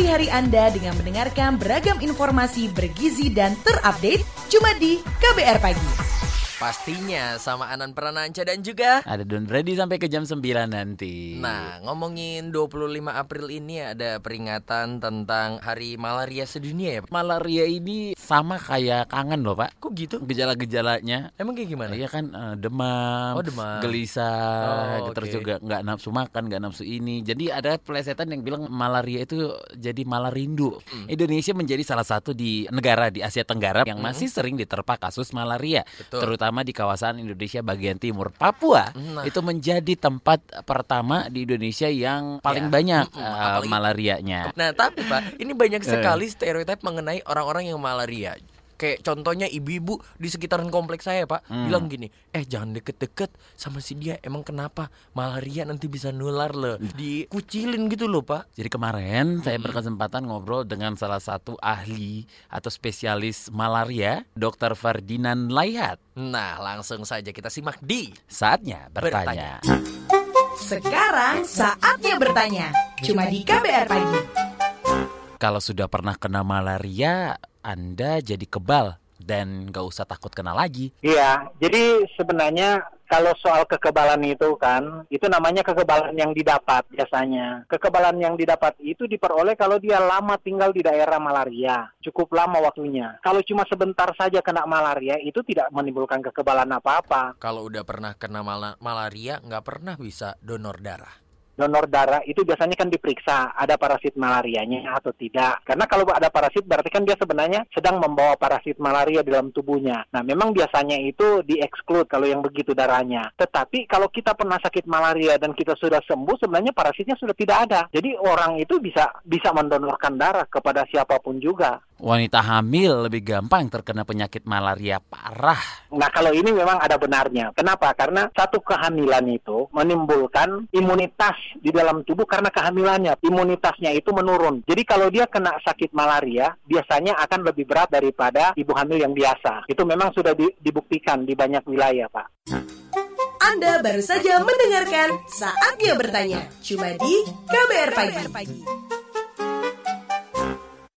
Awali hari Anda dengan mendengarkan beragam informasi bergizi dan terupdate cuma di KBR Pagi. Pastinya sama Anan Prananca dan juga Ada Don Brady sampai ke jam 9 nanti. Nah, ngomongin 25 April ini ada peringatan tentang Hari Malaria Sedunia ya. malaria ini sama kayak kangen loh, Pak. Kok gitu? Gejala-gejalanya Emang kayak gimana? Iya kan eh, demam, Oh, demam. gelisah, Oh, terus oke. juga nggak nafsu makan, nggak nafsu ini. Jadi ada pelesetan yang bilang malaria itu jadi malarindu. Hmm. Indonesia menjadi salah satu di negara di Asia Tenggara yang masih sering diterpa kasus malaria, Hmm. Betul. terutama di kawasan Indonesia bagian timur. Papua Nah. itu menjadi tempat pertama di Indonesia yang paling Ya. banyak Mm-mm, eh, apalagi- malarianya. Nah, tapi Pak, ini banyak Eh. sekali stereotip mengenai orang-orang yang malaria. Kayak contohnya ibu-ibu di sekitaran kompleks saya, Pak, Hmm. bilang gini, "Eh, jangan deket-deket sama si dia. Emang kenapa? Malaria nanti bisa nular loh." Dikucilin gitu loh, Pak. Jadi kemarin saya berkesempatan ngobrol dengan salah satu ahli atau spesialis malaria, Dr. Ferdinand Laihat. Nah, langsung saja kita simak di Saatnya bertanya. Sekarang saatnya bertanya cuma di KBR Pagi. Kalau sudah pernah kena malaria, Anda jadi kebal dan gak usah takut kena lagi. Iya, jadi sebenarnya kalau soal kekebalan itu kan, itu namanya kekebalan yang didapat biasanya. Kekebalan yang didapat itu diperoleh kalau dia lama tinggal di daerah malaria, cukup lama waktunya. Kalau cuma sebentar saja kena malaria, itu tidak menimbulkan kekebalan apa-apa. Kalau udah pernah kena mala- malaria, nggak pernah bisa donor darah. Donor darah itu biasanya kan diperiksa ada parasit malarianya atau tidak. Karena kalau ada parasit berarti kan dia sebenarnya sedang membawa parasit malaria dalam tubuhnya. Nah, memang biasanya itu di-exclude kalau yang begitu darahnya. Tetapi kalau kita pernah sakit malaria dan kita sudah sembuh, sebenarnya parasitnya sudah tidak ada. Jadi orang itu bisa bisa mendonorkan darah kepada siapa pun juga. Wanita hamil lebih gampang terkena penyakit malaria parah. Nah, kalau ini memang ada benarnya. Kenapa? Karena satu kehamilan itu menimbulkan imunitas di dalam tubuh karena kehamilannya. Imunitasnya itu menurun. Jadi kalau dia kena sakit malaria, biasanya akan lebih berat daripada ibu hamil yang biasa. Itu memang sudah di- dibuktikan di banyak wilayah, Pak. Anda baru saja mendengarkan saatnya bertanya cuma di KBR Pagi.